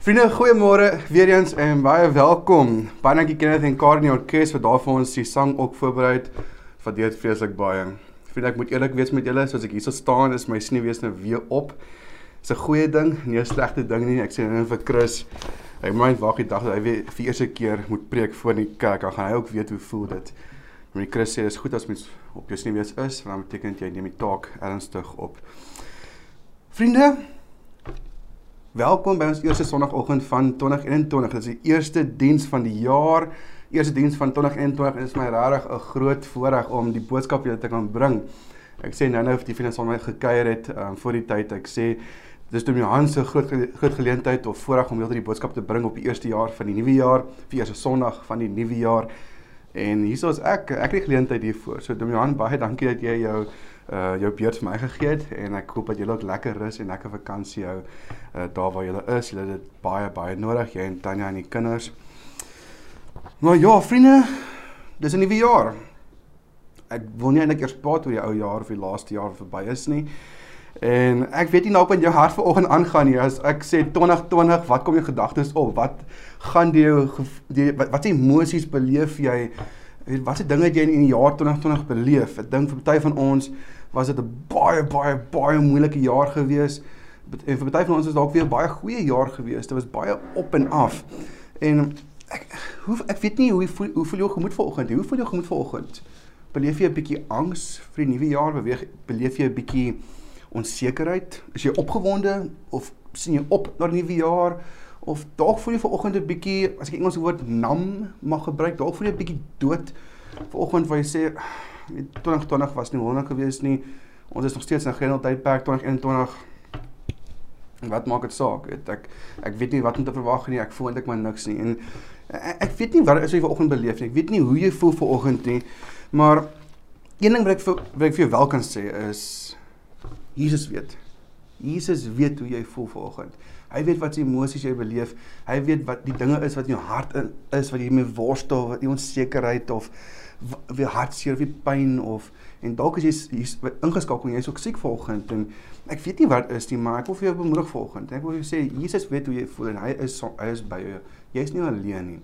Vriende, goeiemôre weer eens en baie welkom. Baie dankie Kenneth en Karen die orkes wat daar vir ons die sang ook voorberei het. Waardeer dit vreeslik baie. Vriende, ek moet eerlik wees met julle, soos ek hier so staan, is my sneeuwees nou weer op. Dis 'n goeie ding, nie 'n slegte ding nie. Ek sê net vir Chris, hy moet wag die dag dat hy weer vir eerste keer moet preek voor die kerk. Dan gaan hy ook weet hoe voel dit. Maar Chris sê dis goed as mens op jou sneeuwees is, want dit beteken jy neem die taak ernstig op. Vriende, Welkom by ons eerste Sondagoggend van 2021. Dit is die eerste diens van die jaar, eerste diens van 2021 en dit is my regtig 'n groot voorreg om die boodskap julle te kan bring. Ek sê nou nou of die vriende son my gekuier het um, voor die tyd. Ek sê dis toe Johan se groot groot geleentheid of voorreg om julle die boodskap te bring op die eerste jaar van die nuwe jaar, vir eerste Sondag van die nuwe jaar. En hierso is ek, ek het die geleentheid hiervoor. So Johan, baie dankie dat jy jou uh jou beurt vir my gegee het en ek hoop dat julle ook lekker rus en lekker vakansie hou uh daar waar julle is. Julle het dit baie baie nodig, jy en Tanya en die kinders. Maar ja, vriende, dis 'n nuwe jaar. Ek wil nie eintlik eers praat oor die ou jaar of die laaste jaar verby is nie. En ek weet nie nou op in jou hart vanoggend aangaan nie. As ek sê 2020, wat kom jou gedagtes op? Wat gaan die jou die wat wat emosies beleef jy? Weet wat se dinge het jy in die jaar 2020 beleef? Ek dink vir party van ons was dit 'n baie baie baie moeilike jaar gewees. En vir party van ons is dalk weer 'n baie goeie jaar gewees. Dit was baie op en af. En ek hoe ek weet nie hoe voel, hoe voel jou gemoed vanoggend? Hoe voel jou gemoed vanoggend? Beleef jy 'n bietjie angs vir die nuwe jaar? Beweeg beleef jy 'n bietjie onsekerheid? Is jy opgewonde of sien jy op na die nuwe jaar? Of dalk voel jy vanoggend 'n bietjie, as ek Engels woord nam mag gebruik, dalk voel jy 'n bietjie dood vanoggend waar jy sê 2020 was nie wonderlik geweest nie. Ons is nog steeds in 'n generaal tydperk 2021. Wat maak dit saak? Weet ek ek weet nie wat om te verwag nie. Ek voel eintlik maar niks nie. En ek, ek weet nie wat is jy vanoggend beleef nie. Ek weet nie hoe jy voel vanoggend nie. Maar een ding wat ek vir wat ek vir jou wel kan sê is Jesus weet. Jesus weet hoe jy voel vanoggend. Hy weet wat se emosies jy beleef. Hy weet wat die dinge is wat in jou hart in is wat jy mee worstel, wat die onsekerheid of weer hartseer of pyn of en dalk is jy hier's ingeskakel en jy's ook siek vanoggend en ek weet nie wat is nie maar ek wil vir jou bemoedig vanoggend ek wil jou sê Jesus weet hoe jy voel en hy is hy is by jou jy's nie alleen nie.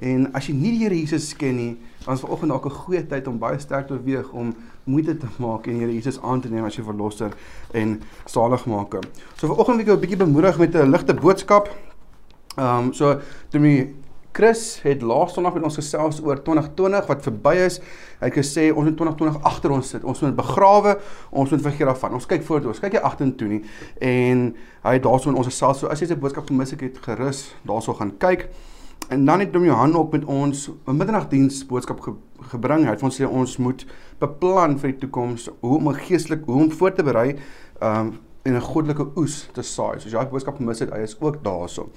En as jy nie die Here Jesus ken nie dan is vanoggend dalk 'n goeie tyd om baie sterk te weeg om moeite te maak en Here Jesus aan te neem as jou verlosser en saligmaker. So vanoggend wil ek jou 'n bietjie bemoedig met 'n ligte boodskap. Ehm um, so toe my Chris het laas Sondag met ons gesels oor 2020 wat verby is. Hy het gesê ons moet 2020 agter ons sit. Ons moet begrawe, ons moet vergeet daarvan. Ons kyk vorentoe. Ons kyk nie agtertoe nie. En hy het daarso in ons gesels. So as jy sy boodskap gemis het, gerus daarso gaan kyk. En dan het hom Johan op met ons 'n middernagdiens boodskap ge gebring. Hy het ons sê ons moet beplan vir die toekoms, hoe om geestelik, hoe om voor te berei um en 'n goddelike oes te saai. So as jy daai boodskap gemis het, hy is ook daarso.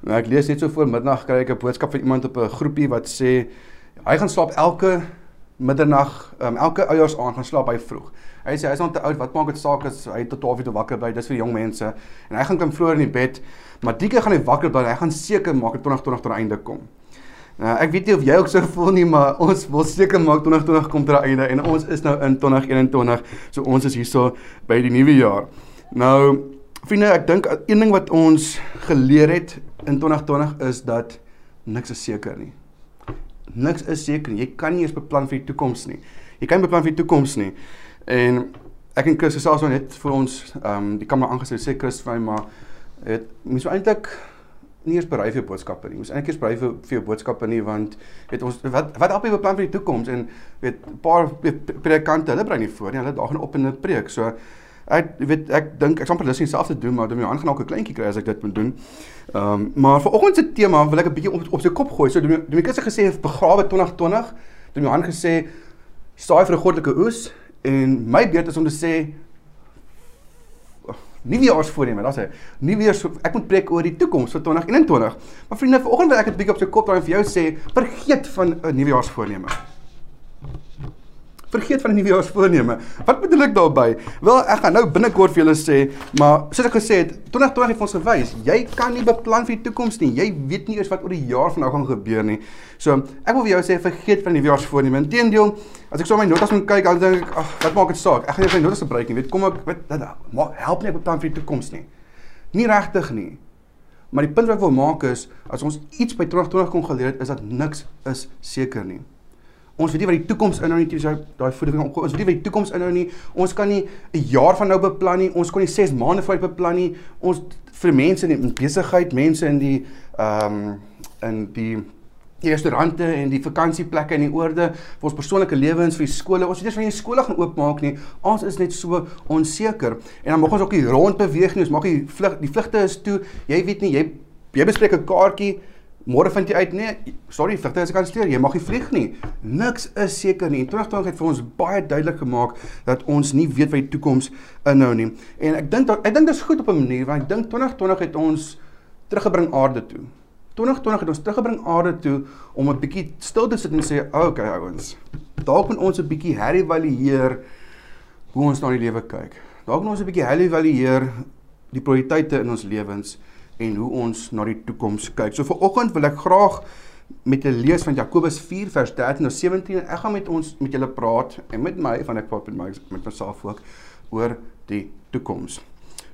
Nou ek lees net so voor middernag kry ek 'n boodskap van iemand op 'n groepie wat sê hy gaan slaap elke middernag, um, elke oujaarsaand gaan slaap hy vroeg. Hy sê hy's nog te oud, wat maak dit saak as hy tot 12 uur wakker bly? Dis vir jong mense. En hy gaan klim vroeër in die bed, maar die keer gaan hy wakker bly. Hy gaan seker maak dat 2020 tot 'n einde kom. Nou, ek weet nie of jy ook so voel nie, maar ons wil seker maak 2020 kom tot 'n einde en ons is nou in 2021. So ons is hierso by die nuwe jaar. Nou, vriende, ek dink een ding wat ons geleer het in 2020 is dat niks is seker nie. Niks is seker nie. Jy kan nie eens beplan vir die toekoms nie. Jy kan nie beplan vir die toekoms nie. En ek en Chris gesels nou net vir ons ehm um, die kamera aangesit sê Chris vir my maar het mens so eintlik nie eens berei vir boodskappe nie. Ons eintlik eens berei vir vir jou boodskappe nie want weet ons wat wat help jy beplan vir die toekoms en weet 'n paar predikante hulle brei nie voor nie. Hulle daag net op in 'n preek. So ek weet ek dink ek sal nie self te doen maar om jou aangaan ook 'n kleintjie kry as ek dit moet doen. Ehm um, maar vir oggend se tema wil ek 'n bietjie op op sy kop gooi. So doen ek het gesê begrawe 2020. Doen Johan gesê saai vir 'n goddelike oes en my beurt is om te sê nuwejaarsvoorneme. Daar's hy. Nuwejaars ek moet preek oor die toekoms vir 2021. Maar vriende, vanoggend wil ek 'n bietjie op sy kop draai en vir jou sê vergeet van 'n nuwejaarsvoorneme. Vergeet van die nuwejaarsvoorneme. Wat bedoel ek daarmee? Wel, ek gaan nou binnekort vir julle sê, maar soos ek gesê het, 2020 het ons gewys, jy kan nie beplan vir die toekoms nie. Jy weet nie eers wat oor die jaar van nou gaan gebeur nie. So, ek wil vir jou sê vergeet van die nuwejaarsvoorneme. Inteendeel, as ek so my notas moet kyk, dan dink ek, ag, wat maak dit saak? Ek gaan nie my notas gebruik nie. Weet kom ek, weet, dat help nie beplan vir die toekoms nie. Nie regtig nie. Maar die punt wat ek wil maak is as ons iets by 2020 kon geleer het is dat niks is seker nie. Ons weet nie wat die toekoms inhou nie, jy daai voeding. Ons weet nie wat die toekoms inhou nie. Ons kan nie 'n jaar van nou beplan nie. Ons kon nie 6 maande vooruit beplan nie. Ons vir mense in die besigheid, mense in die ehm um, in die die restaurante en die vakansieplekke en die oorde vir ons persoonlike lewens vir die skole. Ons weet nie wanneer die skole gaan oopmaak nie. Ons is net so onseker. En dan mag ons ook nie rond beweeg nie. Ons mag die vlug die vlugte is toe. Jy weet nie, jy jy bespreek 'n kaartjie Môre vind jy uit nee, sorry, vlugte is kanselleer. Jy mag nie vlieg nie. Niks is seker nie. En 2020 het vir ons baie duidelik gemaak dat ons nie weet wat die toekoms inhou nie. En ek dink ek dink dit is goed op 'n manier want ek dink 2020 het ons teruggebring aarde toe. 2020 het ons teruggebring aarde toe om 'n bietjie stil te sit en sê, "Oké okay, ouens, dalk moet ons 'n bietjie herëvalueer hoe ons na die lewe kyk. Dalk moet ons 'n bietjie herëvalueer die prioriteite in ons lewens en hoe ons na die toekoms kyk." So viroggend wil ek graag met 'n lees van Jakobus 4 vers 13 tot 17 en ek gaan met ons met julle praat en met my van ek praat met my met myself ook oor die toekoms.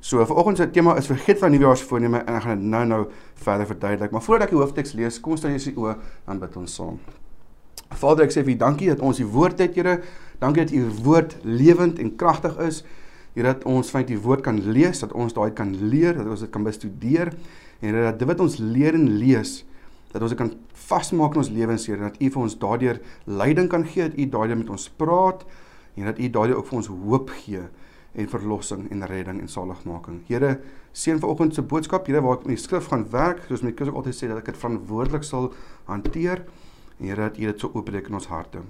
So vanoggend se tema is vergeet van nuwejaarsvoorneme en ek gaan dit nou-nou verder verduidelik. Maar voordat ek die hoofteks lees, kom ons staan eers die oë en bid ons saam. Vader, ek sê vir U dankie dat ons U woord het, Here. Dankie dat U woord lewend en kragtig is. Here dat ons van U woord kan lees, dat ons daai kan leer, dat ons dit kan bestudeer en Here dat dit wat ons leer en lees dat ons dit kan vasmaak in ons lewens, Here, dat U vir ons daardeur leiding kan gee, dat U daardeur met ons praat en dat U daardeur ook vir ons hoop gee en verlossing en redding en saligmaking. Here, seën vanoggend se boodskap, Here, waar ek met die skrif gaan werk, soos my kinders ook altyd sê dat ek dit verantwoordelik sal hanteer. Here, dat U dit so oopbreek in ons harte.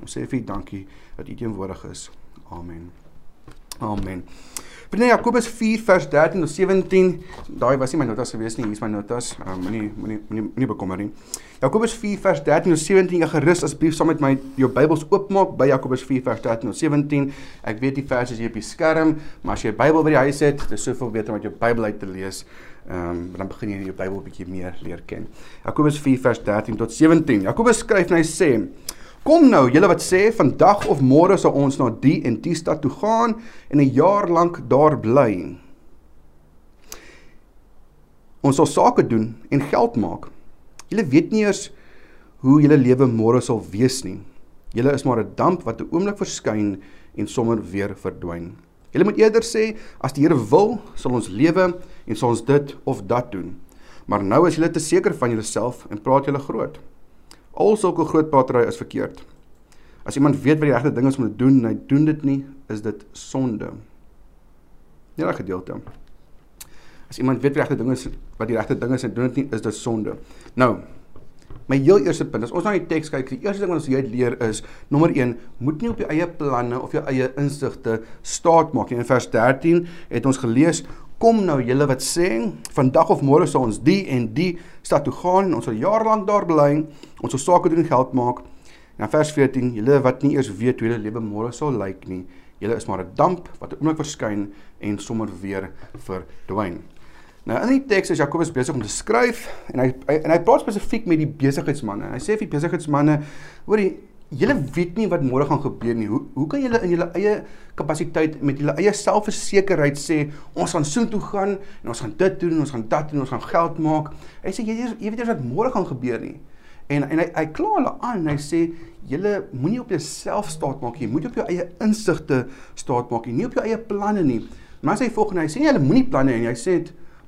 Ons sê vir U dankie dat U teenwoordig is. Amen. Amen. Binne Jakobus 4 vers 13 tot 17, daai was nie my notas gewees nie, hier is my notas. Um, moenie moenie moenie moenie bekommer nie. Jakobus 4 vers 13 tot 17, jy gerus asseblief saam met my jou Bybels oopmaak by Jakobus 4 vers 13 tot 17. Ek weet die verse is hier op die skerm, maar as jy 'n Bybel by die huis het, dis soveel beter om jou Bybel uit te lees. Ehm um, dan begin jy jou Bybel 'n bietjie meer leer ken. Jakobus 4 vers 13 tot 17. Jakobus skryf en hy sê: Kom nou, julle wat sê vandag of môre sal ons na die en die stad toe gaan en 'n jaar lank daar bly. Ons sal sake doen en geld maak. Julle weet nie eers hoe julle lewe môre sal wees nie. Julle is maar 'n damp wat 'n oomblik verskyn en sommer weer verdwyn. Julle moet eerder sê as die Here wil, sal ons lewe en sal ons dit of dat doen. Maar nou is julle te seker van julleself en praat julle groot. Al sulke groot pratery is verkeerd. As iemand weet wat die regte ding is om te doen en hy doen dit nie, is dit sonde. Nie daai gedeelte. As iemand weet wat die regte ding is, wat die regte ding is en doen dit nie, is dit sonde. Nou, my heel eerste punt, as ons na die teks kyk, die eerste ding wat ons hier leer is, nommer 1, moet nie op jou eie planne of jou eie insigte staat maak nie. In vers 13 het ons gelees Kom nou julle wat sê, vandag of môre sal ons die en die stad toe gaan en ons sal jaar lank daar bly, ons sal sake doen en geld maak. En vers 14, julle wat nie eers weet hoe julle lewe môre sal lyk nie, julle is maar 'n damp wat oomblik verskyn en sommer weer verdwyn. Nou in die teks is Jakobus besig om te skryf en hy, hy en hy praat spesifiek met die besigheidsmense. Hy sê vir die besigheidsmense, hoorie, julle weet nie wat môre gaan gebeur nie. Hoe hoe kan julle in julle eie kapasiteit met julle eie selfversekerheid sê ons gaan soontoe gaan en ons gaan dit doen en ons gaan dat doen en ons gaan geld maak. Hy sê jy jy weet nie wat môre gaan gebeur nie. En en hy hy kla hulle aan. Hy sê julle moenie op jouself staat maak nie. Jy moet op jou eie insigte staat maak nie, nie op jou eie planne nie. Maar hy sê volgende, hy sê nie julle moenie planne en hy sê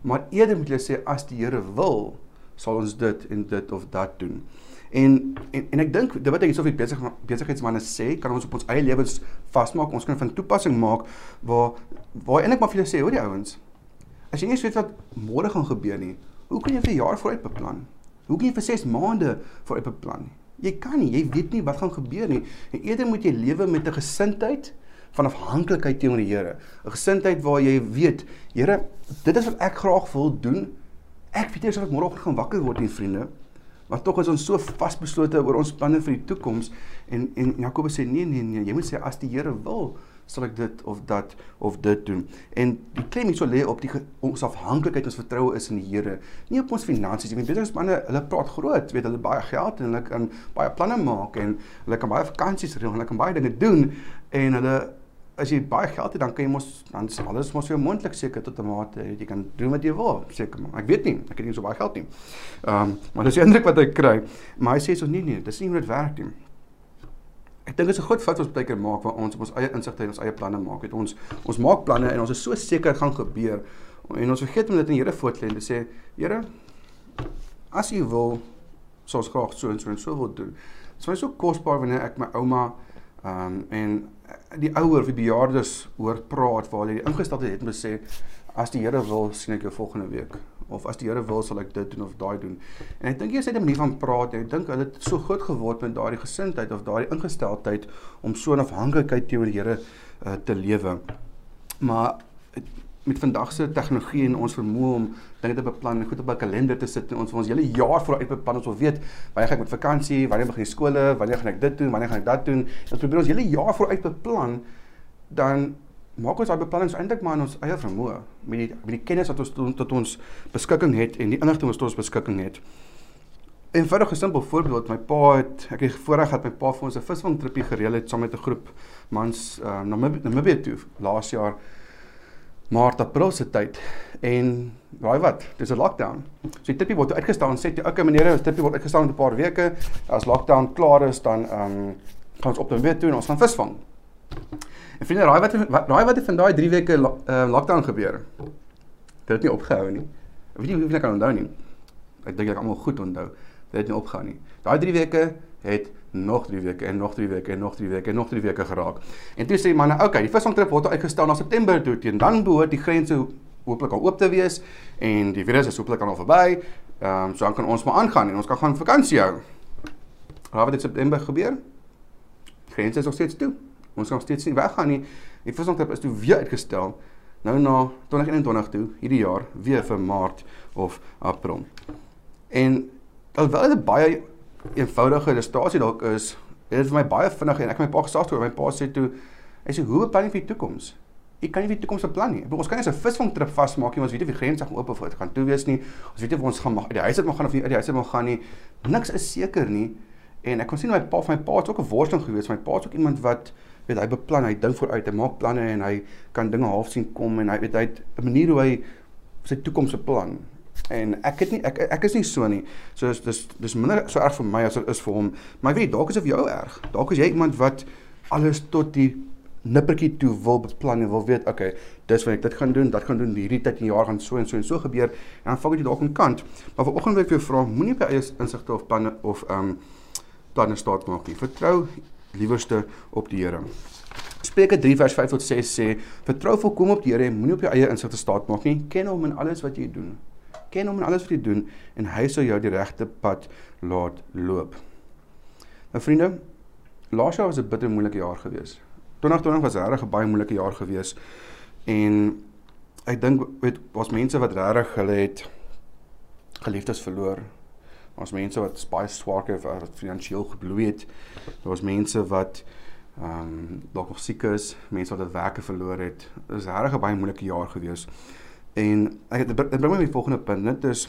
maar eerder moet julle sê as die Here wil, sal ons dit en dit of dat doen. En en, en ek dink dit wat ek hierso vir besig besigheidsmense sê, kan ons op ons eie lewens vasmaak. Ons kan van toepassing maak waar waar eintlik maar vir julle sê, hoor die ouens. As jy nie weet wat môre gaan gebeur nie, hoe kan jy vir 'n jaar vooruit beplan? Hoe kan jy vir 6 maande vooruit beplan? Jy kan nie, jy weet nie wat gaan gebeur nie. En eerder moet jy lewe met 'n gesindheid van afhanklikheid teenoor die Here. 'n Gesindheid waar jy weet, Here, dit is wat ek graag wil doen. Ek weet nie of ek môreoggend gaan wakker word nie, vriende. Maar tog is ons so vasbeslote oor ons planne vir die toekoms en en Jakobus sê nee nee nee, jy moet sê as die Here wil, sal ek dit of dat of dit doen. En die klem hierso lê op die ons afhanklikheid ons vertroue is in die Here, nie op ons finansies nie. Manne, hulle praat groot, weet hulle baie geld en hulle kan baie planne maak en hulle kan baie vakansies reël en hulle kan baie dinge doen en hulle as jy baie geld het, dan kan jy mos dan is alles mos so moontlik seker tot 'n mate. Jy kan doen wat jy wil, seker maar. Ek weet nie, ek het nie so baie geld nie. Ehm, um, maar dis die indruk wat ek kry. Maar hy sê so nee nee, dis nie hoe dit werk nie. Ek dink dit is 'n groot fout wat ons baie keer maak waar ons op ons eie insigte en ons eie planne maak. Het ons ons maak planne en ons is so seker gaan gebeur en ons vergeet om dit in die Here voor te lê en te sê, Here, as U wil, sou ons graag so en so en so wil doen. Dit is vir my so kosbaar wanneer ek my ouma ehm um, en die ouer of die bejaardes hoor praat waar hulle ingesteldheid het om te sê as die Here wil sien ek jou volgende week of as die Here wil sal ek dit doen of daai doen. En ek dink jy sê 'n manier van praat en ek dink hulle het so groot geword met daardie gesindheid of daardie ingesteldheid om so 'n afhanklikheid teenoor die Here uh, te lewe. Maar met vandag se tegnologie en ons vermoë om dinge te beplan en goed op 'n kalender te sit en ons vir ons hele jaar vooruit beplan ons wil weet wanneer gaan ek met vakansie, wanneer begin die skole, wanneer gaan ek dit doen, wanneer gaan ek dat doen. Ons probeer ons hele jaar vooruit beplan dan maak ons daai beplannings eintlik maar in ons eie vermoë met die met die kennis wat ons tot ons beskikking het en die inligting wat ons beskikking het. 'n Eenvoudige simpel voorbeeld, my pa het ek het voorreg gehad my pa vir ons 'n visvangtripie gereël het saam met 'n groep mans uh, na Namibië toe laas jaar Maart April se tyd en raai wat, dis 'n lockdown. So die tippie word uitgestel en sê jy, okay meneer, die tippie word uitgestel in 'n paar weke. As lockdown klaar is dan ehm um, gaan ons op dan weer toe en ons gaan visvang. En vriende, raai wat raai wat het van daai 3 weke lo, uh, lockdown gebeur? Dit het nie opgehou nie. Ek weet nie hoe ek kan onthou nie. Ek dink ek almal goed onthou. Dit het nie opgehou nie. Daai 3 weke het nog 3 weke en nog 3 weke en nog 3 weke en nog 3 weke geraak. En toe sê manne, okay, die visvangtrip word uitgestel na September toe teen dan behoort die grense hooplik al oop te wees en die virus is hooplik al verby. Ehm um, so dan kan ons maar aangaan en ons kan gaan vakansie hou. Maar wat het September gebeur? Grense is nog steeds toe. Ons kan steeds nie weggaan nie. Die visvangtrip is toe weer uitgestel nou na 2021 toe hierdie jaar weer vir Maart of April. En alhoewel dit baie eenvoudige illustrasie dalk is, dit vir my baie vinnig en ek het my pa gesê toe, my pa sê toe, hy sê hoe beplan jy vir die toekoms? Ek kan nie vir die toekoms beplan nie. Ons kan nie 'n visvang trip vasmaak nie, ons weet nie of die grense gaan oop of gaan toe wees nie. Ons weet nie of ons gaan mag uit die huis uit mag gaan of nie uit die huis uit mag gaan nie. Niks is seker nie. En ek kon sien my pa, my pa het ook 'n worsteling gewees. My pa is ook iemand wat weet hy beplan, hy dink vooruit, hy maak planne en hy kan dinge half sien kom en hy weet hy het 'n manier hoe hy sy toekoms beplan. En ek het nie ek ek is nie so nie. So dis dis dis minder so erg vir my as dit is vir hom. Maar ek weet dalk is dit vir jou erg. Dalk is jy iemand wat alles tot die nippertjie toe wil beplan en wil weet, okay, dis wat ek dit gaan doen, dat gaan doen hierdie tyd in die jaar gaan so en so en so gebeur en dan val jy dalk aan kant. Maar vanoggend wil ek vir jou vra, moenie by eie insigte of planne of ehm um, planne staat maak nie. Vertrou liewerste op die Here. Spreuke 3 vers 5 tot 6 sê: Vertrou volkom op die Here en moenie op jou eie insigte staat maak nie. Ken hom in alles wat jy doen ken hom en alles wat jy doen en hy sal jou die regte pad laat loop. Nou vriende, laas jaar was 'n bitter moeilike jaar gewees. 2020 was regtig 'n baie moeilike jaar gewees en ek dink weet was mense wat regtig hulle het geliefdes verloor. Ons mense wat baie swaar gekry het, wat finansiëel gebloei het. Daar was mense wat ehm um, dalk nog siek is, mense wat hulle werke verloor het. Dit was regtig 'n baie moeilike jaar gewees. En ek dit bring my by die volgende punt, dit is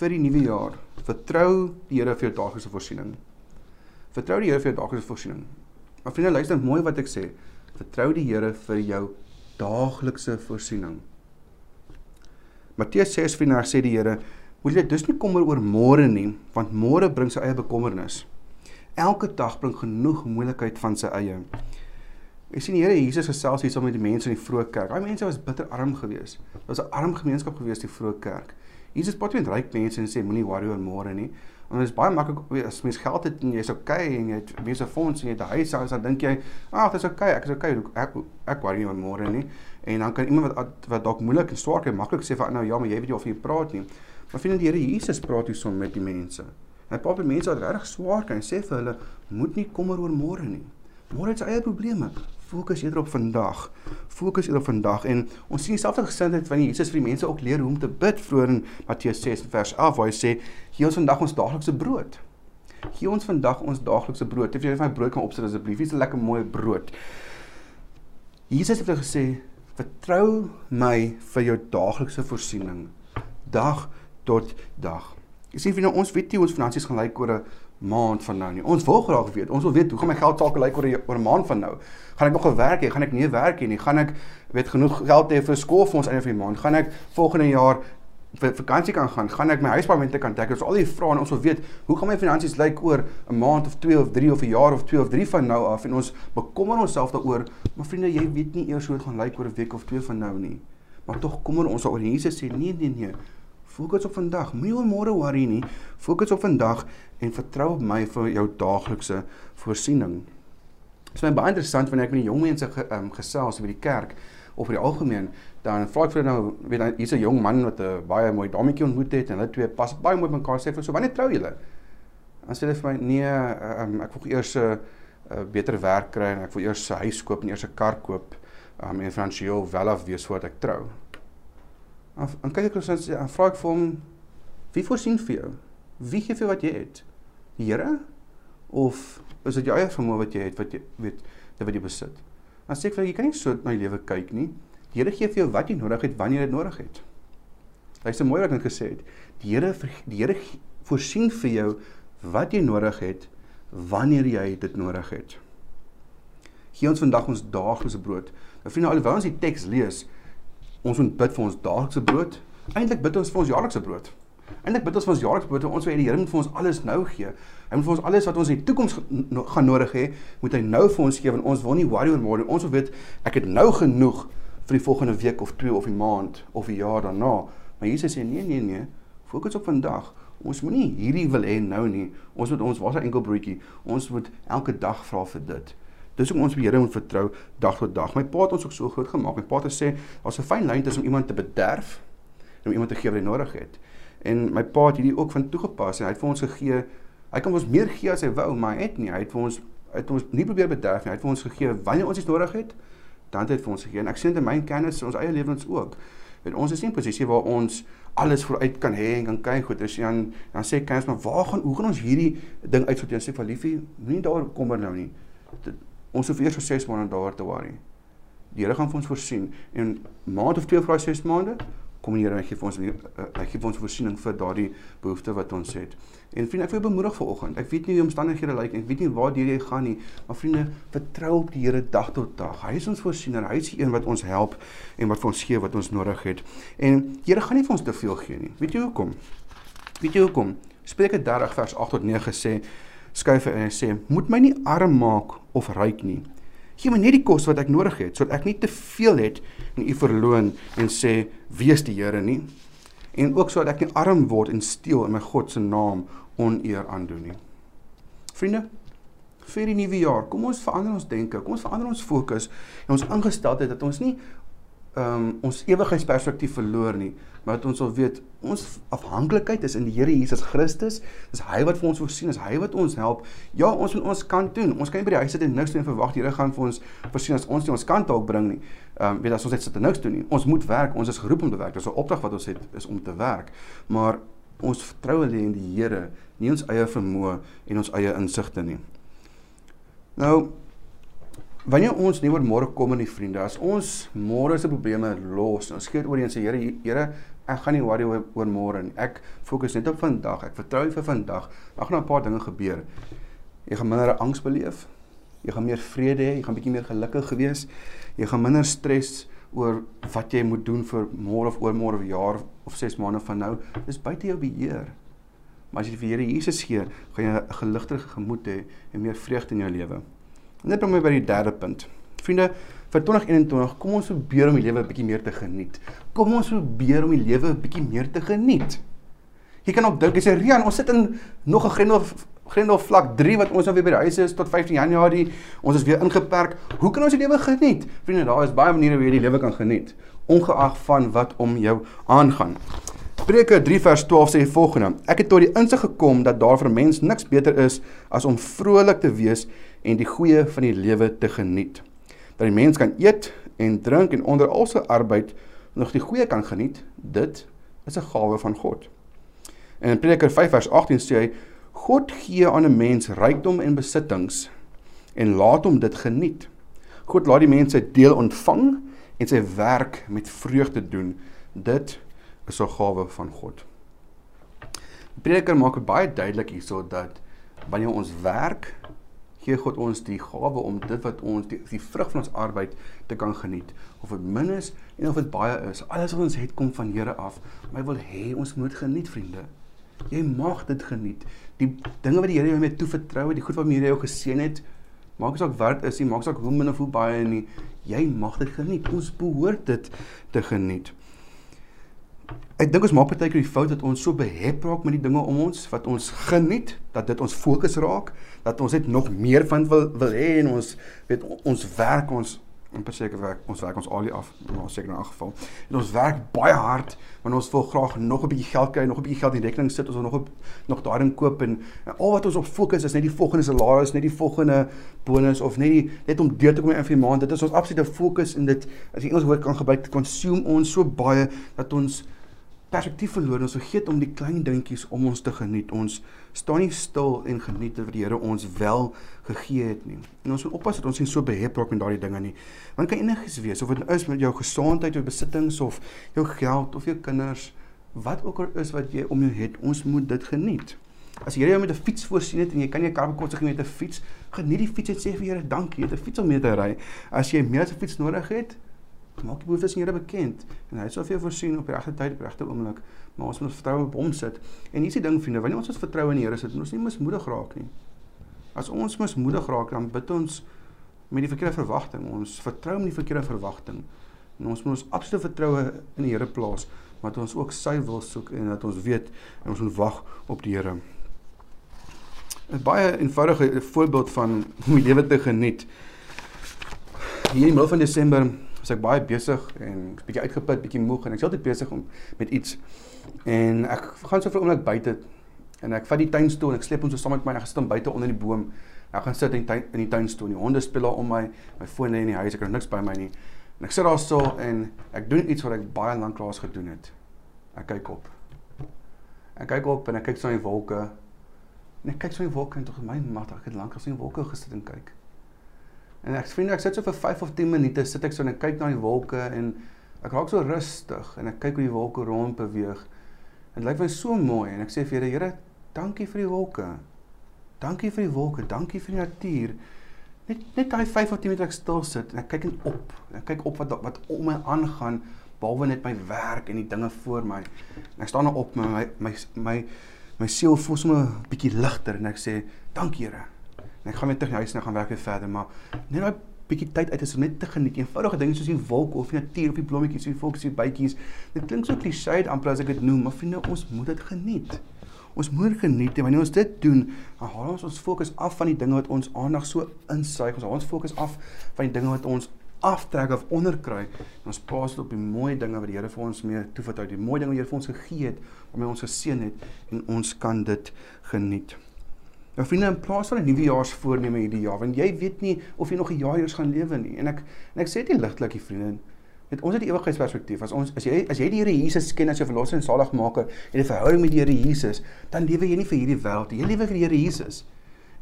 vir die nuwe jaar, vertrou die Here vir jou daaglikse voorsiening. Vertrou die Here vir jou daaglikse voorsiening. Maar vriende, luister mooi wat ek sê. Vertrou die Here vir jou daaglikse voorsiening. Matteus 6 vers sê die Here, moet jy dus nie kommer oor môre nie, want môre bring sy eie bekommernis. Elke dag bring genoeg moeilikheid van sy eie. Ek sien die Here Jesus gesels hier saam met die mense in die vroeë kerk. Daai mense was bitter arm geweest. Dit was 'n arm gemeenskap geweest die vroeë kerk. Jesus praat met ryk mense en sê moenie worry oor môre nie. Want dit is baie maklik as mens geld het en jy's okay en jy het mense fonds en jy het 'n huis, dan dink jy, "Ag, dit is okay, ek is okay, ek ek worry nie oor môre nie." En dan kan iemand wat wat dalk moeilik en swaar kry, maklik sê vir nou ja, maar jy weet nie of jy praat nie. Maar vind die Here Jesus praat hier son met die mense. Hy praat met mense wat regtig swaar kry en sê vir hulle, "Moet nie kommer oor môre nie." Môre het sy eie probleme fokus eerder op vandag. Fokus eerder op vandag en ons sien dieselfde gesindheid van Jesus vir die mense ook leer hoe om te bid vroeër in Matteus 6 vers 11 waar hy sê gee ons vandag ons daaglikse brood. Gee ons vandag ons daaglikse brood. Of jy net my brood kan opsit asseblief. Dis 'n lekker mooi brood. Jesus het gesê vertrou my vir jou daaglikse voorsiening dag tot dag. Jy sien vir nou ons weet nie ons finansies gaan lyk oor 'n maand van nou nie. Ons wil graag weet. Ons wil weet hoe gaan my geld sake lyk oor 'n oor 'n maand van nou? Gaan ek nog 'n werk hê? Gaan ek nie werk hê nie? Gaan ek weet genoeg geld hê vir skoolfonds einde van die maand? Gaan ek volgende jaar vir vakansie kan gaan? Gaan ek my huispaemente kan dek? Ons al die vrae en ons wil weet hoe gaan my finansies lyk oor 'n maand of 2 of 3 of 'n jaar of 2 of 3 van nou af en ons bekommer onsself daaroor. Maar vriende, jy weet nie eers hoe dit gaan lyk oor 'n week of 2 van nou nie. Maar tog kommer ons daaroor. Jesus sê nee nee nee. Fokus op vandag. Moenie oor môre worry nie. Fokus op vandag en vertrou op my vir jou daaglikse voorsiening. Dit is baie interessant wanneer ek met die jong mense ge, um, gesels oor die kerk of oor die algemeen, dan vra ek vir hulle nou, weet hier's 'n jong man wat 'n baie mooi dametjie ontmoet het en hulle twee pas baie mooi mekaar sê vir so wanneer trou julle? Dan sê hulle vir my nee, um, ek wil eers 'n uh, uh, beter werk kry en ek wil eers 'n huis koop en eers 'n kar koop um, en finansiëel welaf wees voordat ek trou. Dan kyk ek ons dan vra ek vir hom wie voorsien vir jou? Wie gee vir wat jy het? Die Here of is dit jou eie vermoë wat jy het wat jy weet dit wat jy besit? Dan sê ek vir jy kan nie so na jou lewe kyk nie. Die Here gee vir jou wat jy nodig het wanneer jy dit nodig het. Hy's so mooi wat ek gesê het. Die Here die Here voorsien vir jou wat jy nodig het wanneer jy dit nodig het. Gee ons vandag ons daaglikse brood. Nou vriende, alhoewel ons die teks lees, ons moet bid vir ons daaglikse brood. Eintlik bid ons vir ons jaarlikse brood. Eintlik bid ons vir ons jaarlikse brood. Ons wil hê die Here moet vir ons alles nou gee. Hy moet vir ons alles wat ons in die toekoms gaan nodig hê, moet hy nou vir ons gee want ons wil nie worry oor môre. Ons wil weet ek het nou genoeg vir die volgende week of twee of die maand of die jaar daarna. Maar Jesus sê nee nee nee, fokus op vandag. Ons moenie hierdie wil hê nou nie. Ons moet ons was 'n enkel broodjie. Ons moet elke dag vra vir dit. Dis hoe ons die Here moet vertrou dag tot dag. My pa het ons ook so groot gemaak. My pa het gesê daar's 'n fyn lyn tussen om iemand te bederf en om iemand te gee wat hy nodig het. En my pa het hierdie ook van toegepas en hy het vir ons gegee. Hy kan ons meer gee as hy wou, maar hy het nie. Hy het vir ons het ons nie probeer bederf nie. Hy het vir ons gegee wanneer ons iets nodig het, dan het hy vir ons gegee. En ek sien dit in my kennis, ons eie lewens ook. En ons is nie in 'n posisie waar ons alles vooruit kan hê en kan kyk goed. As jy dan dan sê kennis maar waar gaan hoe gaan ons hierdie ding uitsorteer? Sê vir liefie, moenie daaroor kommer nou nie. Dit, Ons hoef eers vir 6 maande daar te worry. Die Here gaan vir ons voorsien en maand of twee vir daai 6 maande kom die Here en gee vir ons hy gee vir ons voorsiening vir daardie behoefte wat ons het. En vriende, ek wil bemoedig vir oggend. Ek weet nie hoe omstandighede lyk en ek weet nie waar jy gaan nie, maar vriende, vertrou op die Here dag tot dag. Hy is ons voorsiener. Hy is die een wat ons help en wat vir ons gee wat ons nodig het. En die Here gaan nie vir ons te veel gee nie. Weet jy hoekom? Weet jy hoekom? Spreuke 30 vers 8 tot 9 sê skuif en hy sê moet my nie arm maak of ryk nie. Gee my net die kos wat ek nodig het sodat ek nie te veel het en u verloon en sê wees die Here nie. En ook sodat ek nie arm word en steel in my God se naam oneer aandoen nie. Vriende, vir die nuwe jaar, kom ons verander ons denke, kom ons verander ons fokus en ons ingesteldheid dat ons nie um, ons ewigheidsperspektief verloor nie, maar dat ons sal weet ons afhanklikheid is in die Here Jesus Christus. Dis hy wat vir ons voorsien, is hy wat ons help. Ja, ons moet ons kan doen. Ons kan nie by die huis sit en niks doen en verwag die Here gaan vir ons voorsien as ons nie ons kant dalk bring nie. Ehm um, weet as ons net sit en niks doen nie. Ons moet werk. Ons is geroep om te werk. Dis 'n opdrag wat ons het is om te werk. Maar ons vertrou lê in die Here, nie ons eie vermoë en ons eie insigte nie. Nou Wanneer ons nie oor môre kom in die vriende, as ons môre se probleme los, ons skiet oor en sê Here, Here, ek gaan nie worry oor, oor môre nie. Ek fokus net op vandag. Ek vertrou vir vandag. Daar gaan 'n paar dinge gebeur. Jy gaan minder angs beleef. Jy gaan meer vrede hê, jy gaan bietjie meer gelukkig gewees. Jy gaan minder stres oor wat jy moet doen vir môre of oor môre of jaar of 6 maande van nou. Dis buite jou beheer. Maar as jy vir Here Jesus gee, gaan jy 'n geligtere gemoed hê en meer vreugde in jou lewe. Net om by die derde punt. Vriende, vir 2021, kom ons probeer om die lewe 'n bietjie meer te geniet. Kom ons probeer om die lewe 'n bietjie meer te geniet. Jy kan ook dink jy sê Rian, ons sit in nog 'n grendel grendel vlak 3 wat ons nou weer by die huis is tot 15 Januarie. Ons is weer ingeperk. Hoe kan ons die lewe geniet? Vriende, daar is baie maniere hoe jy die lewe kan geniet, ongeag van wat om jou aangaan. Spreuke 3 vers 12 sê die volgende: Ek het tot die insig gekom dat daar vir mens niks beter is as om vrolik te wees en die goeie van die lewe te geniet. Dat die mens kan eet en drink en onder al sy arbeid nog die goeie kan geniet, dit is 'n gawe van God. En in Prediker 5 vers 18 sê hy: God gee aan 'n mens rykdom en besittings en laat hom dit geniet. God laat die mense deel ontvang en sy werk met vreugde doen. Dit is 'n gawe van God. Die Prediker maak dit baie duidelik hierso dat wanneer ons werk, gee God ons die gawe om dit wat ons die, die vrug van ons arbeid te kan geniet. Of dit min is en of dit baie is, alles wat ons het kom van Here af. Maar hy wil hê ons moet geniet, vriende. Jy mag dit geniet. Die dinge wat die Here jou mee toevertrou het, die goed wat die Here jou geseën het, maak asook wat is nie, maak asook hoe min of hoe baie nie, jy mag dit geniet. Ons behoort dit te geniet. Ek dink ons maak partykeer die fout dat ons so behep raak met die dinge om ons wat ons geniet, dat dit ons fokus raak, dat ons net nog meer van wil wil hê en ons weet ons werk ons en verseker werk ons werk ons al die af maar seker in 'n geval. En ons werk baie hard want ons wil graag nog 'n bietjie geld kry, nog 'n bietjie geld in rekening sit, ons wil nog op nog daarin koop en, en al wat ons op fokus is net die volgende salaris, net die volgende bonus of net die net om deur te kom in vir maand. Dit is ons absolute fokus en dit as jy Engels woord kan gebruik, consume ons so baie dat ons perspektief verloor. Ons vergeet om die klein dingetjies om ons te geniet. Ons staan nie stil en geniet wat die Here ons wel gegee het nie. En ons moet oppas dat ons nie so behep raak met daardie dinge nie. Want kan enigiets wees of dit is met jou gesondheid, jou besittings of jou geld of jou kinders, wat ook al is wat jy om jou het, ons moet dit geniet. As die Here jou met 'n fiets voorsien het en jy kan 'n kar bekostig met 'n fiets, geniet die fiets en sê vir die Here dankie, jy het 'n fiets om mee te ry. As jy meer as 'n fiets nodig het, maak die behoeftes aan Here bekend en hy sal vir jou voorsien op die regte tyd, op die regte oomblik. Maar ons moet vertrou op hom sit. En hier's die ding vriende, wanneer ons ons vertrou in die Here sit, moet ons nie mismoedig raak nie. As ons mismoedig raak, dan bid ons met die verkeerde verwagting. Ons vertrou met die verkeerde verwagting. En ons moet ons absolute vertroue in die Here plaas, dat ons ook sy wil soek en dat ons weet en ons moet wag op die Here. 'n Baie eenvoudige voorbeeld van hoe die lewe te geniet. Hier in die middel van Desember was ek baie besig en bietjie uitgeput, bietjie moeg en ek is altyd besig om met iets. En ek gaan so vir 'n oomblik buite en ek vat die tuinstoel en ek sleep hom so saam met my gesit hom buite onder die boom. Ek gaan sit in tuin in die tuinstoel. Die honde speel daar om my. My foon lê in die huis. Ek het niks by my nie. En ek sit daar so en ek doen iets wat ek baie lank lank gedoen het. Ek kyk op. Ek kyk op en ek kyk so na die wolke. En ek kyk so na die wolke en tog my magtig, ek het lank gesien wolke gesit en kyk. En ek vriende, ek sit so vir 5 of 10 minute sit ek so en ek kyk na die wolke en ek raak so rustig en ek kyk hoe die wolke rond beweeg. Dit lyk my so mooi en ek sê vir Here, Here, dankie vir die wolke. Dankie vir die wolke, dankie vir die natuur. Net net daai 5 of 10 minute ek stil sit en ek kyk net op. Ek kyk op wat wat om my aangaan behalwe net my werk en die dinge voor my. En ek staan nou op my my my my siel voel sommer 'n bietjie ligter en ek sê dankie Here. En ek gaan weer terug huis en gaan werk weer verder, maar net daai bietjie tyd uit is om net te geniet eenvoudige dinge soos die wolk of die natuur of die blommetjies of die voeltjies, die bytjies. Dit klink so klisjé amper as ek dit noem, maar vriende, ons moet dit geniet. Ons moet geniet en wanneer ons dit doen, dan haal ons ons fokus af van die dinge wat ons aandag so insuig. Ons haal ons fokus af van die dinge wat ons aftrek of onderkry. Ons plaas dit op die mooi dinge wat die Here vir ons mee toevertrou het. Die mooi dinge wat die Here vir ons gegee het, waarmee ons geseën het en ons kan dit geniet. Nou vriende, in plaas van 'n nuwejaarsvoorneme hierdie jaar, want jy weet nie of jy nog 'n jaar eers gaan lewe nie. En ek en ek sê dit ligtelik, vriende. Met ons het die ewigheidsperspektief. As ons as jy as jy die Here Jesus ken as jou verlosser en saligmaker en 'n verhouding met die Here Jesus, dan lewe jy nie vir hierdie wêreld nie. Jy lewe vir die Here Jesus.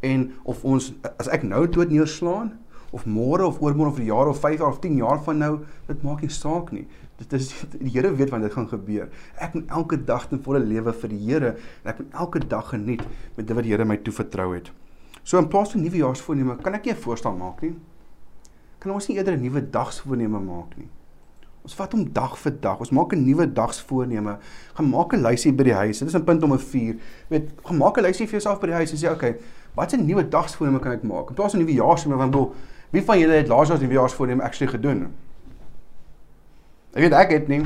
En of ons as ek nou dood neerslaan of môre of oormôre of 'n jaar of 5 jaar of 10 jaar van nou, dit maak nie saak nie. Dit is die Here weet wanneer dit gaan gebeur. Ek moet elke dag ten volle lewe vir die Here en ek moet elke dag geniet met dit wat die Here my toevertrou het. So in plaas van nuwejaarsvoorneme, kan ek nie 'n voorstel maak nie. Kan ons nie eerder 'n nuwe dagsvoorneme maak nie? Ons vat hom dag vir dag. Ons maak 'n nuwe dagsvoorneme. Gaan maak 'n lysie by die huis. Dit is 'n punt om 'n 4. Weet, gaan maak 'n lysie vir jouself by die huis en sê, "Oké, okay, wat 'n nuwe dagsvoorneme kan ek maak?" In plaas van nuwejaarsvoorneme, want bedoel, wie van julle het laas jaar nuwejaarsvoorneme actually gedoen? Ek weet ek het nie.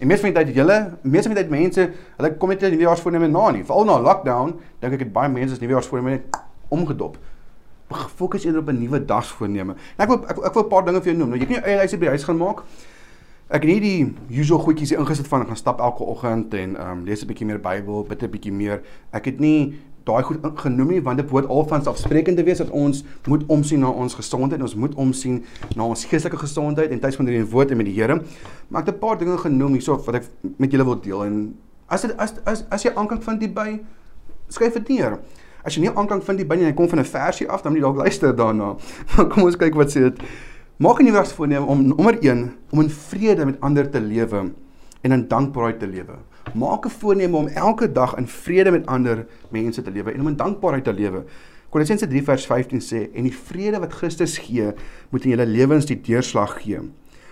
En meeste van die tyd het julle, meeste van die tyd mense, hulle kom net die nuwejaarsvoorneme na nie. Veral na lockdown, dink ek het baie mense se nuwejaarsvoorneme omgedop. Fokus eerder op 'n nuwe dagsvoorneme. En ek wil ek, ek wil 'n paar dinge vir jou noem. Nou jy kan jou eie lysie by die huis gaan maak. Ek het nie die usual goedjies ingesit van gaan stap elke oggend en ehm um, lees 'n bietjie meer Bybel, bid 'n bietjie meer. Ek het nie daai goed genoem nie want dit behoort al van selfsprekend te wees dat ons moet omsien na ons gesondheid en ons moet omsien na ons geestelike gesondheid en tyd van die woord en met die Here. Maar ek het 'n paar dinge genoem hierso wat ek met julle wil deel en as dit as as as jy aanklank vind die by skryf dit neer. As jy nie aanklank vind die by nie en jy kom van 'n versie af dan moet jy dalk luister daarna. Maar kom ons kyk wat sê dit. Maak 'n nuwe voorneem om nommer 1 om in vrede met ander te lewe en in dankbaarheid te lewe. Maak 'n voorneme om elke dag in vrede met ander mense te lewe en om in dankbaarheid te lewe. Kolossense 3 vers 15 sê en die vrede wat Christus gee, moet in julle lewens die deurslag gee.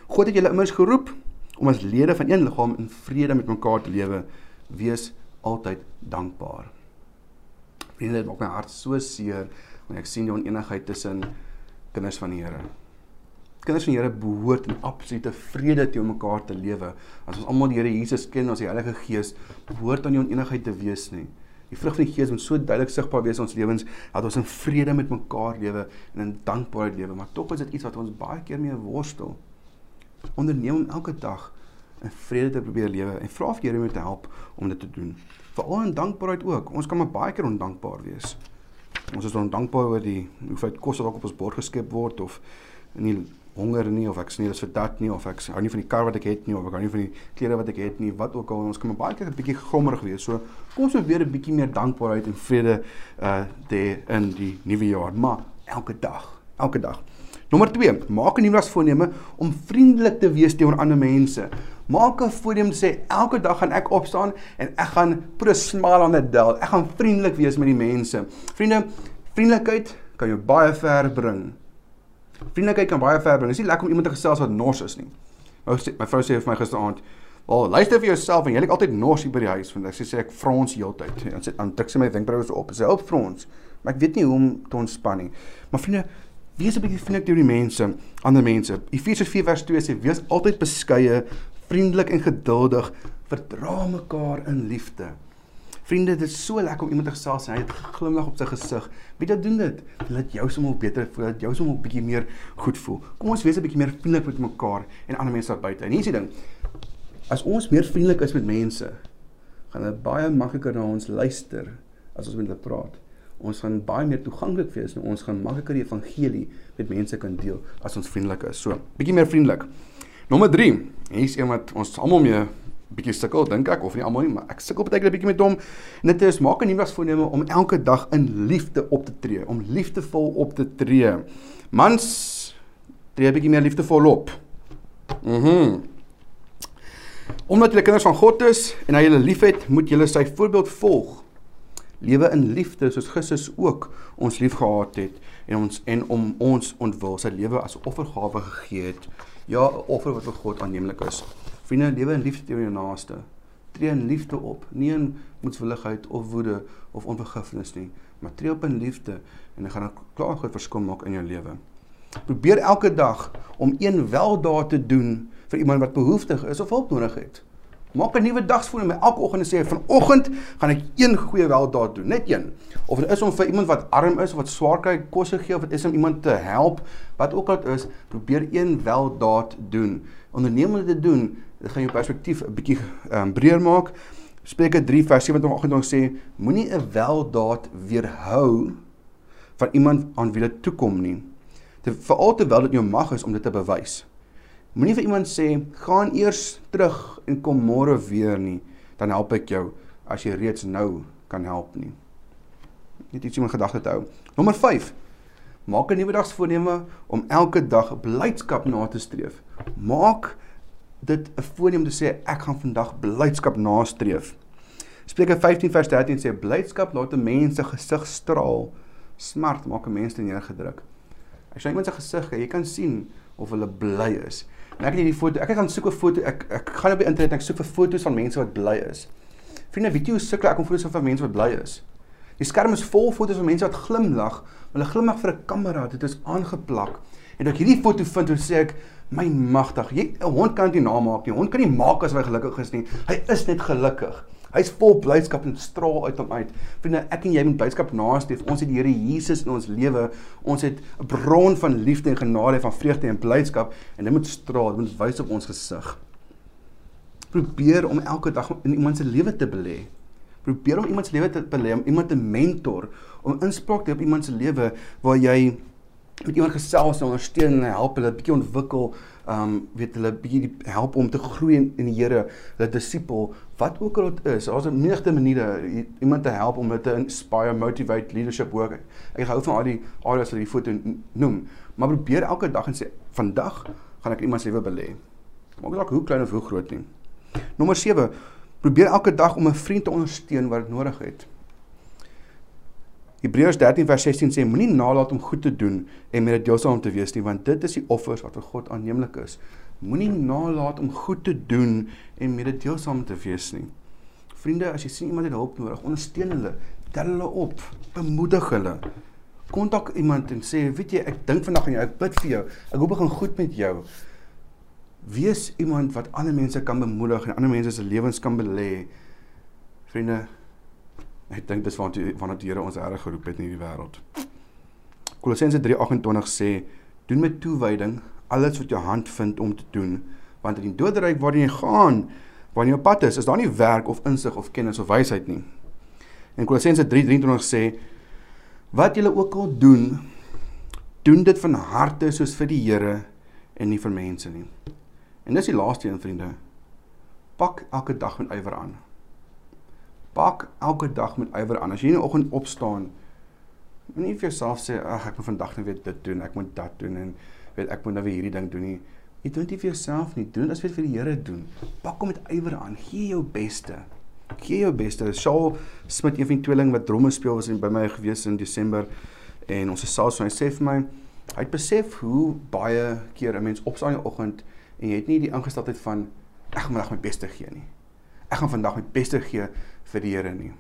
God het julle immers geroep om as lede van een liggaam in vrede met mekaar te lewe. Wees altyd dankbaar. Vriende, dit maak my hart so seer wanneer ek sien die oneenigheid tussen kinders van die Here. Kinders van die Here behoort in absolute vrede teenoor mekaar te lewe. As ons almal die Here Jesus ken, ons die Heilige Gees, behoort aan nie oneenigheid te wees nie. Die vrug van die Gees moet so duidelik sigbaar wees in ons lewens dat ons in vrede met mekaar lewe en in dankbaarheid lewe, maar tog is dit iets wat ons baie keer mee worstel. Onderneem om elke dag in vrede te probeer lewe en vra vir Here om te help om dit te doen. Veral in dankbaarheid ook. Ons kan maar baie keer ondankbaar wees. Ons is ondankbaar oor die hoeveelheid kos wat op ons bord geskep word of nie honger nie of ek dit is vir dat nie of ek hou nie van die kar wat ek het nie of ek hou nie van die klere wat ek het nie wat ook al ons kan baie keer 'n bietjie grommerig wees so kom ons probeer 'n bietjie meer dankbaarheid en vrede uh te in die nuwe jaar maar elke dag elke dag. Nommer 2 maak 'n nuwe voorneme om vriendelik te wees teenoor ander mense. Maak 'n voorneme sê elke dag gaan ek opstaan en ek gaan put a smile on the dial. Ek gaan vriendelik wees met die mense. Vriende vriendelikheid kan jou baie ver bring Vriendelikheid kan baie ver bring. Dit is nie lekker om iemand te gesels wat nors is nie. My, my vrou sê vir my gisteraand, "Wel, luister vir jouself en jy lyk altyd nors hier by die huis." Want ek sê sê ek frons heeltyd. En sê dan tik sy my wenkbroue op. Sy help frons. Maar ek weet nie hoe om te ontspan nie. Maar vriende, wees 'n bietjie vriendelik teenoor die mense, ander mense. Efesiërs 4 vers 2 sê, "Wees altyd beskeie, vriendelik en geduldig, verdra mekaar in liefde." Vriende, dit is so lekker om iemand te gesels en hy het glimlag op sy gesig. Wie dit doen dit? Laat jou sommer beter voel, laat jou sommer 'n bietjie meer goed voel. Kom ons wees 'n bietjie meer vriendelik met mekaar en ander mense daar buite. En hier is die ding. As ons meer vriendelik is met mense, gaan dit baie makliker na ons luister as ons met hulle praat. Ons gaan baie meer toeganklik wees en ons gaan makliker die evangelie met mense kan deel as ons vriendelik is. So, bietjie meer vriendelik. Nommer 3. Hier is een wat ons almal mee bietjie sukkel dink ek of nie almal nie, maar ek sukkel baie keer 'n bietjie met hom. Dit is maak 'n nuwe voorneme om elke dag in liefde op te tree, om liefdevol op te tree. Mans tree 'n bietjie meer liefdevol op. Mhm. Mm Omdat julle kinders van God is en hy julle liefhet, moet julle sy voorbeeld volg. Lewe in liefde soos Christus ook ons liefgehad het en ons en om ons ontwil sy lewe as offergawe gegee het. Ja, 'n offer wat vir God aanneemlik is. Vriende, lewe in liefde teenoor jou naaste. Tree in liefde op, nie in moedswilligheid of woede of onvergifnis nie, maar tree op in liefde en dan gaan dit klaar goed verskil maak in jou lewe. Probeer elke dag om een weldaad te doen vir iemand wat behoeftig is of hulp nodig het. Maak 'n nuwe dagsvoorneme elke oggend en sê vanoggend gaan ek een goeie weldaad doen, net een. Of dit is om vir iemand wat arm is of wat swaar kry kos te gee of dit is om iemand te help, wat ook al is, probeer een weldaad doen. Dit te doen, dit gaan jou perspektief 'n bietjie um, breër maak. Spreuke 3 vers 27 sê moenie 'n weldaad weerhou van iemand aan wie dit toekom nie. Dit veral terwyl dit jou mag is om dit te bewys. Moenie vir iemand sê gaan eers terug en kom môre weer nie, dan help ek jou as jy reeds nou kan help nie. Net iets om in gedagte te hou. Nommer 5. Maak 'n nuwe dagsvoorneme om elke dag blydskap na te streef. Maak dit 'n voorneem te sê ek gaan vandag blydskap nastreef. Spreuke 15 vers 13 sê blydskap laat 'n mens se gesig straal. Smart maak 'n mens neergedruk. As jy iemand se gesig kyk, jy kan sien of hulle bly is. En ek het hierdie foto, ek gaan soek 'n foto, ek ek gaan op die internet en ek soek vir foto's van mense wat bly is. Vriende, weet jy hoe sukkel ek om foto's van mense wat bly is? Die skerm is vol foto's van mense wat glimlag, hulle glimlag vir 'n kamera, dit is aangeplak. En ek hierdie foto vind en sê ek, my magtig, jy 'n hond kan dit nie namaak nie. Hond kan nie maak as hy gelukkig is nie. Hy is net gelukkig. Hy's vol blydskap en straal uit hom uit. Vriende, ek en jy moet blydskap nastreef. Ons het die Here Jesus in ons lewe. Ons het 'n bron van liefde en genade, van vreugde en blydskap en dit moet straal, dit moet wys op ons gesig. Probeer om elke dag in iemand se lewe te belê. Probeer om iemand se lewe te belê, om iemand te mentor, om inspraak te hê op iemand se lewe waar jy met iemand gesels en ondersteun en help hulle bietjie ontwikkel, um weet hulle bietjie help om te groei in, in die Here, hulle disipel, wat ook al dit is. Daar's 'n menigte maniere iemand te help om hulle te inspire, motivate, leadership work. Ek hou van al die areas wat die foto noem, maar probeer elke dag en sê vandag gaan ek iemand se lewe belê. Maak dalk hoe klein of hoe groot nie. Nommer 7 Probeer elke dag om 'n vriend te ondersteun wat dit nodig het. Hebreërs 13 vers 16 sê moenie nalat om goed te doen en met dit deelsaam te wees nie want dit is die offers wat vir God aanneemlik is. Moenie nalat om goed te doen en met dit deelsaam te wees nie. Vriende, as jy sien iemand het hulp nodig, ondersteun hulle, tel hulle op, bemoedig hulle. Kontak iemand en sê, weet jy, ek dink vandag aan jou, ek bid vir jou. Ek hoop dit gaan goed met jou. Wees iemand wat ander mense kan bemoedig en ander mense se lewens kan belê. Vriende, ek dink dis waartoe waarna die Here ons reg geroep het in hierdie wêreld. Kolossense 3:28 sê: "Doen met toewyding alles wat jou hand vind om te doen, want in die doderyk waarin jy gaan, waarin jy op pad is, is daar nie werk of insig of kennis of wysheid nie." En Kolossense 3:23 sê: "Wat julle ook al doen, doen dit van harte soos vir die Here en nie vir mense nie." En dis die laaste een, vriende. Pak elke dag met ywer aan. Pak elke dag met ywer aan. As jy in die oggend opstaan, moenie vir jouself sê, "Ag, ek moet vandag net weer dit doen, ek moet dat doen en weet ek moet nou weer hierdie ding doen nie." Jy doen dit vir jouself nie, doen dit as vir die Here doen. Pak hom met ywer aan. Gee jou beste. Gee jou beste. Shaul Smit, een van die tweeling wat dromme speel was by my gewees in Desember en ons is selfs so hy sê vir my, hy het besef hoe baie keer 'n mens opstaan in die oggend en jy het nie die ingesteldheid van ek gaan vandag my beste gee nie. Ek gaan vandag my beste gee vir die Here nie.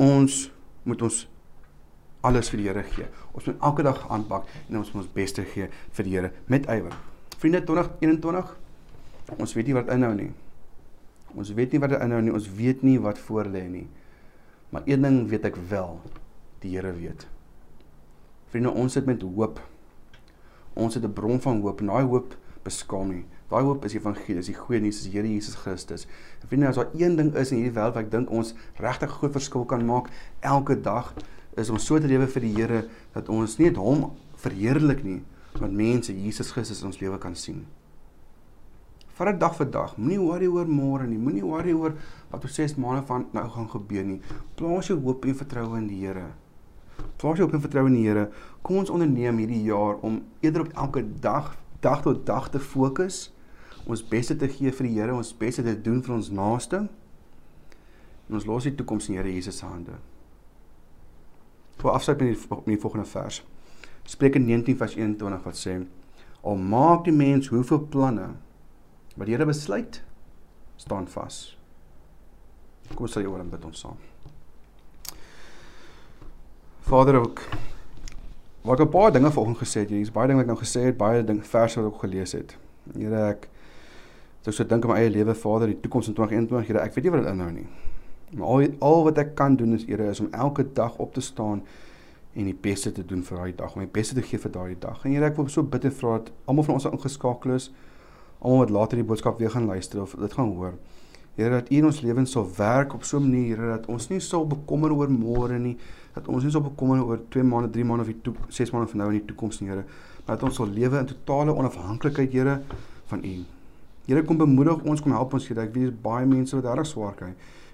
Ons moet ons alles vir die Here gee. Ons moet elke dag aanpak en ons moet ons beste gee vir die Here met ywer. Vriende 2021 ons weet nie wat inhou nie. Ons weet nie wat dit inhou nie. Ons weet nie wat voor lê nie. Maar een ding weet ek wel, die Here weet. Vriende, ons sit met hoop. Ons het 'n bron van hoop en daai hoop beskaam nie. Daai hoop is die evangelie, is die goeie nuus, is die Here Jesus Christus. En vriende, as daar een ding is in hierdie wêreld wat ek dink ons regtig groot verskil kan maak elke dag, is om so te lewe vir die Here dat ons nie net hom verheerlik nie, maar mense Jesus Christus in ons lewe kan sien. Vat dit dag vir dag. Moenie worry oor môre nie. Moenie worry oor wat oor 6 maande van nou gaan gebeur nie. Plaas jou hoop en vertroue in die Here. Plaas jou hoop en vertroue in die Here. Kom ons onderneem hierdie jaar om eerder op elke dag, dag tot dag te fokus, ons beste te gee vir die Here, ons beste te doen vir ons naaste. En ons los die toekoms in Here Jesus se hande. Voor afsluit met die, met die volgende vers. Spreuke 19 vers 21 wat sê: Al maak die mens hoeveel planne wat die Here besluit, staan vas. Kom ons sal hier oor en bid ons saam. Vader ook wat 'n paar dinge vanoggend gesê het. Hier's baie dinge wat ek nou gesê het, baie ding verse wat ek gelees het. Here ek ek so dink aan my eie lewe, Vader, die toekoms in 2021, Here, ek weet nie wat dit inhou nie. Maar al al wat ek kan doen is Here is om elke dag op te staan en die beste te doen vir daai dag, om die beste te gee vir daai dag. En Here, ek wil so bid en vra dat almal van ons ingeskakel is, almal wat later die boodskap weer gaan luister of dit gaan hoor. Here dat U in ons lewens sal werk op so 'n manier dat ons nie sal bekommer oor môre nie, dat ons nie sal bekommer oor 2 maande, 3 maande of die 6 maande van nou in die toekoms nie, Here, maar dat ons sal lewe in totale onafhanklikheid, Here, van U. Here kom bemoedig ons, kom help ons, Here. Ek weet baie mense wat reg swaar kry.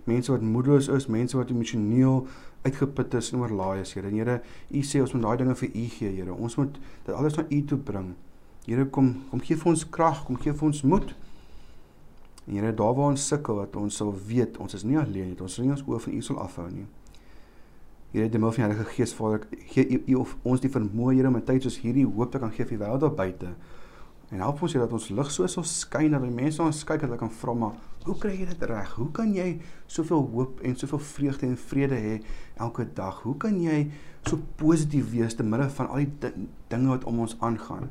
Mense wat moedeloos is, mense wat emosioneel uitgeput is en oorlaai is, Here. En Here, U sê ons moet daai dinge vir U gee, Here. Ons moet dit alles na U toe bring. Here, kom kom gee vir ons krag, kom gee vir ons moed. En Here, daar waar ons sukkel, dat ons sal weet ons is nie alleen nie. Ons sal nie ons oë van U sal afhou nie. Here, die middel van die Heilige Gees, Vader, gee U, ons die vermoë, Here, om in tyd soos hierdie hoop te kan gee vir die wêreld daar buite. En help ons Here dat ons lig so sal skyn dat die mense ons kyk en hulle kan vra maar, hoe kry jy dit reg? Hoe kan jy soveel hoop en soveel vreugde en vrede hê elke dag? Hoe kan jy so positief wees te midde van al die dinge wat om ons aangaan?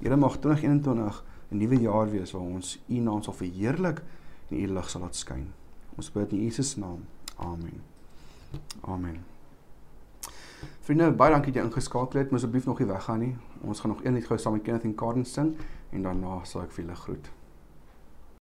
Here mag 2021 'n nuwe jaar wees waar ons U naam sal verheerlik en U lig sal laat skyn. Ons bid in Jesus naam. Amen. Amen. Vriende, baie dankie dat jy ingeskakel het. Moet asseblief nog nie weggaan nie. Ons gaan nog een lied gou saam met Kenneth en Karen sing en daarna sal ek vir julle groet.